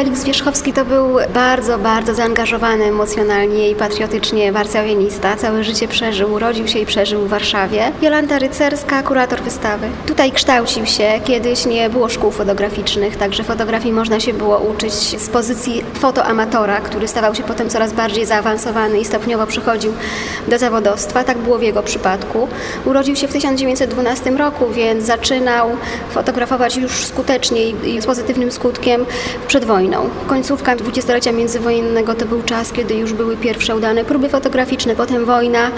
Felix Wierzchowski to był bardzo, bardzo zaangażowany emocjonalnie i patriotycznie warszawianista. Całe życie przeżył, urodził się i przeżył w Warszawie. Jolanta Rycerska, kurator wystawy. Tutaj kształcił się, kiedyś nie było szkół fotograficznych, także fotografii można się było uczyć z pozycji fotoamatora, który stawał się potem coraz bardziej zaawansowany i stopniowo przechodził do zawodowstwa. Tak było w jego przypadku. Urodził się w 1912 roku, więc zaczynał fotografować już skutecznie i z pozytywnym skutkiem przed wojną wojną. Końcówka dwudziestolecia międzywojennego to był czas, kiedy już były pierwsze udane próby fotograficzne, potem wojna.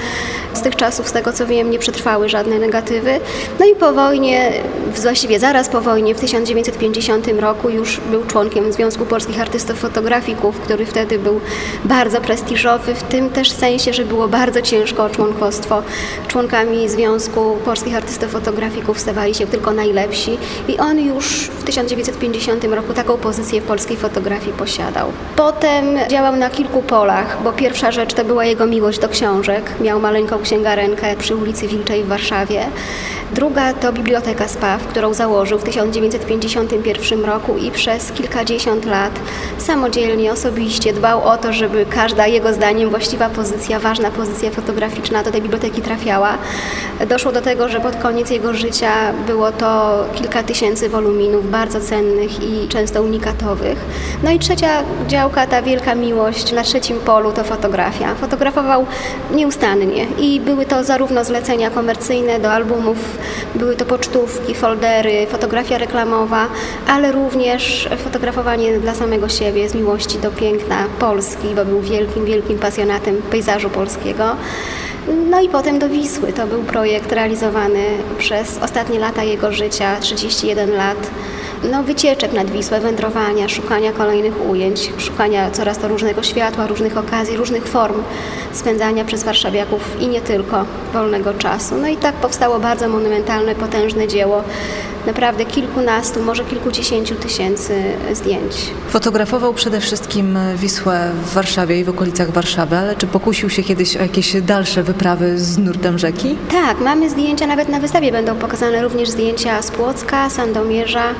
Z tych czasów, z tego co wiem, nie przetrwały żadne negatywy. No i po wojnie, właściwie zaraz po wojnie, w 1950 roku już był członkiem Związku Polskich Artystów Fotografików, który wtedy był bardzo prestiżowy, w tym też sensie, że było bardzo ciężko o członkostwo. Członkami Związku Polskich Artystów Fotografików stawali się tylko najlepsi i on już w 1950 roku taką pozycję w polskiej fotografii posiadał. Potem działał na kilku polach, bo pierwsza rzecz to była jego miłość do książek. Miał maleńką księgarenkę przy ulicy Wilczej w Warszawie. Druga to Biblioteka Spaw, którą założył w 1951 roku i przez kilkadziesiąt lat samodzielnie, osobiście dbał o to, żeby każda jego zdaniem właściwa pozycja, ważna pozycja fotograficzna do tej biblioteki trafiała. Doszło do tego, że pod koniec jego życia było to kilka tysięcy woluminów bardzo cennych i często unikatowych. No i trzecia działka, ta wielka miłość na trzecim polu to fotografia. Fotografował nieustannie i były to zarówno zlecenia komercyjne do albumów, były to pocztówki, foldery, fotografia reklamowa, ale również fotografowanie dla samego siebie z miłości do piękna Polski, bo był wielkim, wielkim pasjonatem pejzażu polskiego. No i potem do Wisły. To był projekt realizowany przez ostatnie lata jego życia, 31 lat no, wycieczek nad Wisłę, wędrowania, szukania kolejnych ujęć, szukania coraz to różnego światła, różnych okazji, różnych form spędzania przez warszawiaków i nie tylko wolnego czasu. No i tak powstało bardzo monumentalne, potężne dzieło naprawdę kilkunastu, może kilkudziesięciu tysięcy zdjęć. Fotografował przede wszystkim Wisłę w Warszawie i w okolicach Warszawy, ale czy pokusił się kiedyś o jakieś dalsze wyprawy z nurtem rzeki? Tak, mamy zdjęcia, nawet na wystawie będą pokazane również zdjęcia z Płocka, Sandomierza,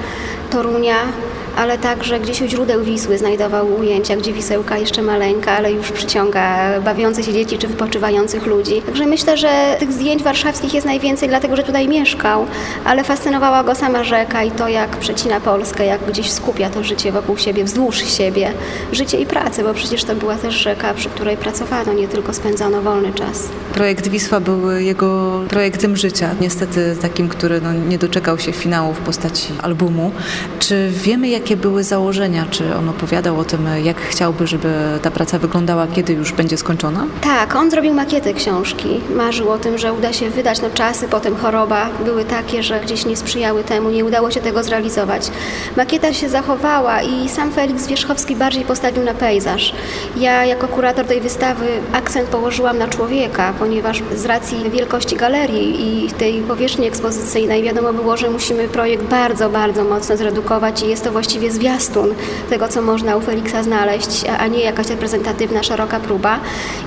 Torunia, ale także gdzieś u źródeł Wisły znajdował ujęcia, gdzie Wisełka jeszcze maleńka, ale już przyciąga bawiące się dzieci czy wypoczywających ludzi. Także myślę, że tych zdjęć warszawskich jest najwięcej dlatego, że tutaj mieszkał, ale fascynowała go sama rzeka i to, jak przecina Polskę, jak gdzieś skupia to życie wokół siebie, wzdłuż siebie, życie i pracę, bo przecież to była też rzeka, przy której pracowano, nie tylko spędzano wolny czas. Projekt Wisła był jego projektem życia, niestety takim, który no, nie doczekał się finału w postaci albumu. Czy wiemy, jak jakie były założenia? Czy on opowiadał o tym, jak chciałby, żeby ta praca wyglądała, kiedy już będzie skończona? Tak, on zrobił makietę książki. Marzył o tym, że uda się wydać. No czasy, potem choroba były takie, że gdzieś nie sprzyjały temu, nie udało się tego zrealizować. Makieta się zachowała i sam Felix Wierzchowski bardziej postawił na pejzaż. Ja jako kurator tej wystawy akcent położyłam na człowieka, ponieważ z racji wielkości galerii i tej powierzchni ekspozycyjnej wiadomo było, że musimy projekt bardzo, bardzo mocno zredukować i jest to właściwie właściwie zwiastun tego, co można u Feliksa znaleźć, a nie jakaś reprezentatywna, szeroka próba.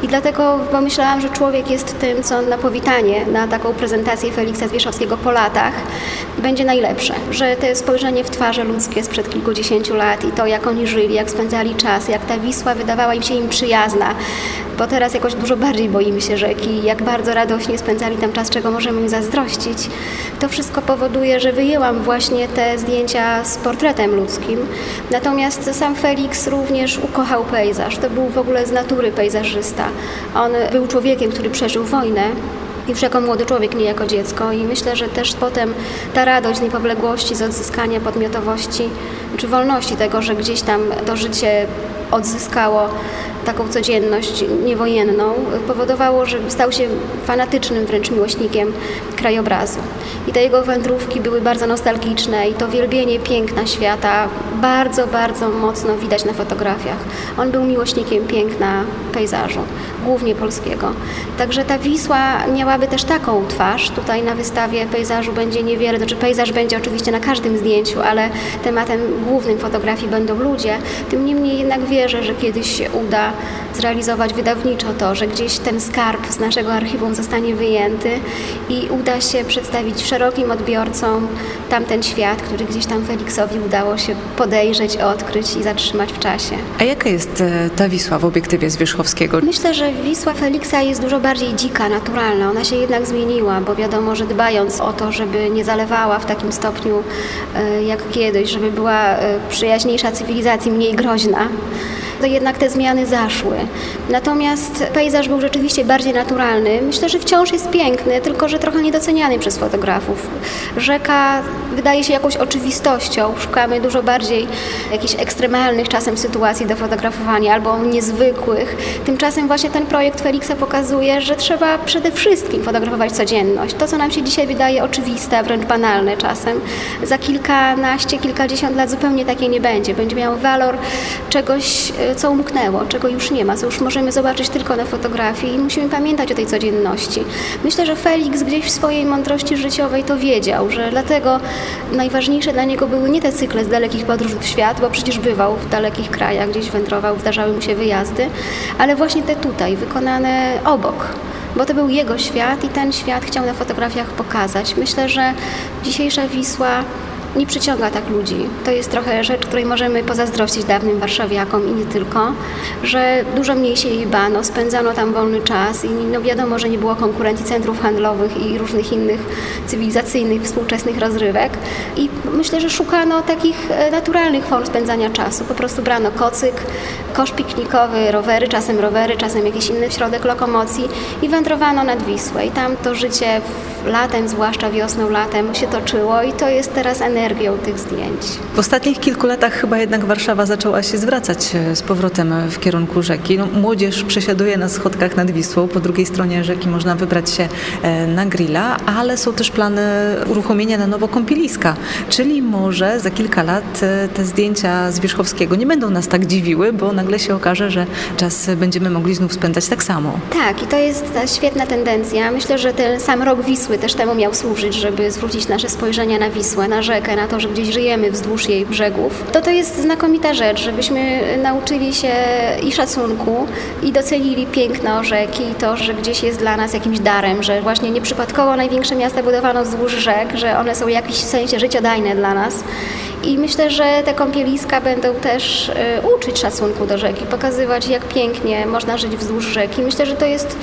I dlatego pomyślałam, że człowiek jest tym, co na powitanie, na taką prezentację Feliksa Zwierzchowskiego po latach będzie najlepsze. Że to spojrzenie w twarze ludzkie sprzed kilkudziesięciu lat i to, jak oni żyli, jak spędzali czas, jak ta Wisła wydawała im się im przyjazna, bo teraz jakoś dużo bardziej boimy się rzeki, jak bardzo radośnie spędzali tam czas, czego możemy im zazdrościć. To wszystko powoduje, że wyjęłam właśnie te zdjęcia z portretem ludzkim. Natomiast sam Felix również ukochał pejzaż. To był w ogóle z natury pejzażysta. On był człowiekiem, który przeżył wojnę, już jako młody człowiek, nie jako dziecko. I myślę, że też potem ta radość z niepodległości, z odzyskania podmiotowości czy wolności tego, że gdzieś tam to życie odzyskało taką codzienność niewojenną, powodowało, że stał się fanatycznym wręcz miłośnikiem krajobrazu. I te jego wędrówki były bardzo nostalgiczne i to wielbienie piękna świata bardzo, bardzo mocno widać na fotografiach. On był miłośnikiem piękna pejzażu, głównie polskiego. Także ta Wisła miałaby też taką twarz. Tutaj na wystawie pejzażu będzie niewiele, znaczy pejzaż będzie oczywiście na każdym zdjęciu, ale tematem głównym fotografii będą ludzie. Tym niemniej jednak wie, wierzę, że kiedyś się uda zrealizować wydawniczo to, że gdzieś ten skarb z naszego archiwum zostanie wyjęty i uda się przedstawić szerokim odbiorcom tamten świat, który gdzieś tam Feliksowi udało się podejrzeć, odkryć i zatrzymać w czasie. A jaka jest e, ta Wisła w obiektywie Zwierzchowskiego? Myślę, że Wisła Feliksa jest dużo bardziej dzika, naturalna. Ona się jednak zmieniła, bo wiadomo, że dbając o to, żeby nie zalewała w takim stopniu e, jak kiedyś, żeby była e, przyjaźniejsza cywilizacji, mniej groźna, to jednak te zmiany zaszły. Natomiast pejzaż był rzeczywiście bardziej naturalny. Myślę, że wciąż jest piękny, tylko że trochę niedoceniany przez fotografów. Rzeka wydaje się jakąś oczywistością. Szukamy dużo bardziej jakichś ekstremalnych czasem sytuacji do fotografowania albo niezwykłych. Tymczasem właśnie ten projekt Feliksa pokazuje, że trzeba przede wszystkim fotografować codzienność. To, co nam się dzisiaj wydaje oczywiste, wręcz banalne czasem, za kilkanaście, kilkadziesiąt lat zupełnie takie nie będzie. Będzie miało walor czegoś co umknęło, czego już nie ma, co już możemy zobaczyć tylko na fotografii i musimy pamiętać o tej codzienności. Myślę, że Felix gdzieś w swojej mądrości życiowej to wiedział, że dlatego najważniejsze dla niego były nie te cykle z dalekich podróży w świat, bo przecież bywał w dalekich krajach, gdzieś wędrował, zdarzały mu się wyjazdy, ale właśnie te tutaj, wykonane obok bo to był jego świat i ten świat chciał na fotografiach pokazać. Myślę, że dzisiejsza Wisła nie przyciąga tak ludzi. To jest trochę rzecz, której możemy pozazdrościć dawnym warszawiakom i nie tylko, że dużo mniej się jej bano, spędzano tam wolny czas i no wiadomo, że nie było konkurencji centrów handlowych i różnych innych cywilizacyjnych, współczesnych rozrywek i myślę, że szukano takich e, naturalnych form spędzania czasu. Po prostu brano kocyk, kosz piknikowy, rowery, czasem rowery, czasem jakiś inny środek lokomocji i wędrowano nad Wisłę i tam to życie latem, zwłaszcza wiosną, latem się toczyło i to jest teraz energia energią tych zdjęć. W ostatnich kilku latach chyba jednak Warszawa zaczęła się zwracać e, z powrotem w kierunku rzeki. No, młodzież przesiaduje na schodkach nad Wisłą, po drugiej stronie rzeki można wybrać się e, na grilla, ale są też plany uruchomienia na nowo kąpieliska, czyli może za kilka lat e, te zdjęcia z Wierzchowskiego nie będą nas tak dziwiły, bo nagle się okaże, że czas będziemy mogli znów spędzać tak samo. Tak, i to jest świetna tendencja. Myślę, że ten sam rok Wisły też temu miał służyć, żeby zwrócić nasze spojrzenia na Wisłę, na rzekę, na to, że gdzieś żyjemy wzdłuż jej brzegów, to to jest znakomita rzecz, żebyśmy nauczyli się i szacunku, i docenili piękno rzeki, i to, że gdzieś jest dla nas jakimś darem, że właśnie nieprzypadkowo największe miasta budowano wzdłuż rzek, że one są w jakimś sensie życiodajne dla nas. I myślę, że te kąpieliska będą też y, uczyć szacunku do rzeki, pokazywać jak pięknie można żyć wzdłuż rzeki. Myślę, że to jest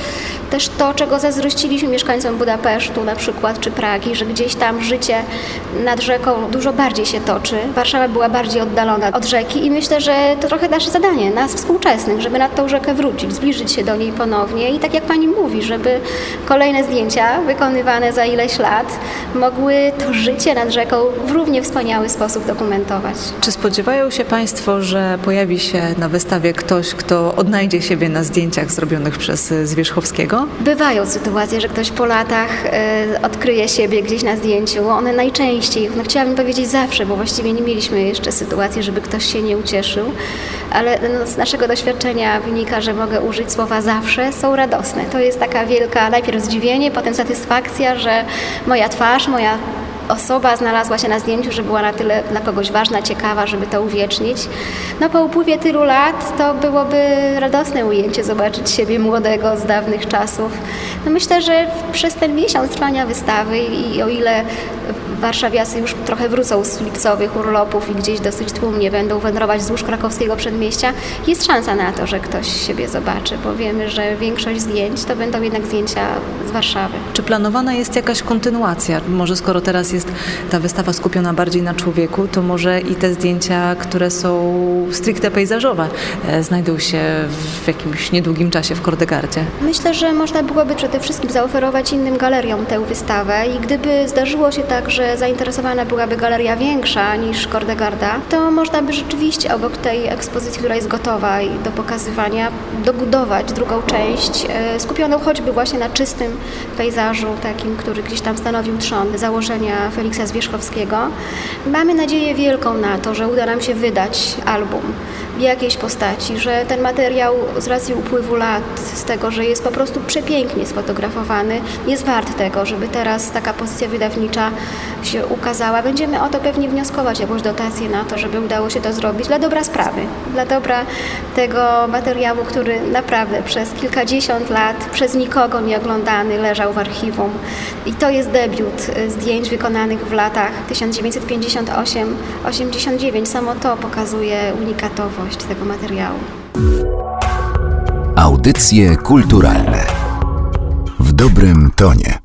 też to, czego zazdrościliśmy mieszkańcom Budapesztu na przykład, czy Pragi, że gdzieś tam życie nad rzeką dużo bardziej się toczy. Warszawa była bardziej oddalona od rzeki i myślę, że to trochę nasze zadanie, nas współczesnych, żeby nad tą rzekę wrócić, zbliżyć się do niej ponownie i tak jak Pani mówi, żeby kolejne zdjęcia wykonywane za ileś lat mogły to życie nad rzeką w równie wspaniały sposób dokumentować. Czy spodziewają się Państwo, że pojawi się na wystawie ktoś, kto odnajdzie siebie na zdjęciach zrobionych przez Zwierzchowskiego? Bywają sytuacje, że ktoś po latach y, odkryje siebie gdzieś na zdjęciu. One najczęściej, no chciałabym powiedzieć zawsze, bo właściwie nie mieliśmy jeszcze sytuacji, żeby ktoś się nie ucieszył, ale no, z naszego doświadczenia wynika, że mogę użyć słowa zawsze, są radosne. To jest taka wielka najpierw zdziwienie, potem satysfakcja, że moja twarz, moja osoba znalazła się na zdjęciu, że była na tyle dla kogoś ważna, ciekawa, żeby to uwiecznić. No po upływie tylu lat to byłoby radosne ujęcie zobaczyć siebie młodego z dawnych czasów. No myślę, że przez ten miesiąc trwania wystawy i o ile warszawiacy już trochę wrócą z lipcowych urlopów i gdzieś dosyć tłumnie będą wędrować wzdłuż krakowskiego przedmieścia, jest szansa na to, że ktoś siebie zobaczy, bo wiemy, że większość zdjęć to będą jednak zdjęcia z Warszawy. Czy planowana jest jakaś kontynuacja? Może skoro teraz jest ta wystawa skupiona bardziej na człowieku, to może i te zdjęcia, które są stricte pejzażowe, e, znajdą się w jakimś niedługim czasie w Kordegardzie? Myślę, że można byłoby przede wszystkim zaoferować innym galeriom tę wystawę i gdyby zdarzyło się tak, że zainteresowana byłaby galeria większa niż Kordegarda, to można by rzeczywiście obok tej ekspozycji, która jest gotowa i do pokazywania, dobudować drugą część, e, skupioną choćby właśnie na czystym pejzażu, takim, który gdzieś tam stanowił trzon założenia Feliksa Zwierzchowskiego. Mamy nadzieję wielką na to, że uda nam się wydać album jakiejś postaci, że ten materiał z racji upływu lat, z tego, że jest po prostu przepięknie sfotografowany, jest wart tego, żeby teraz taka pozycja wydawnicza się ukazała. Będziemy o to pewnie wnioskować, jakąś dotację na to, żeby udało się to zrobić dla dobra sprawy, dla dobra tego materiału, który naprawdę przez kilkadziesiąt lat, przez nikogo nie oglądany, leżał w archiwum. I to jest debiut zdjęć wykonanych w latach 1958-89. Samo to pokazuje unikatowość tego materiału. Audycje kulturalne w dobrym tonie.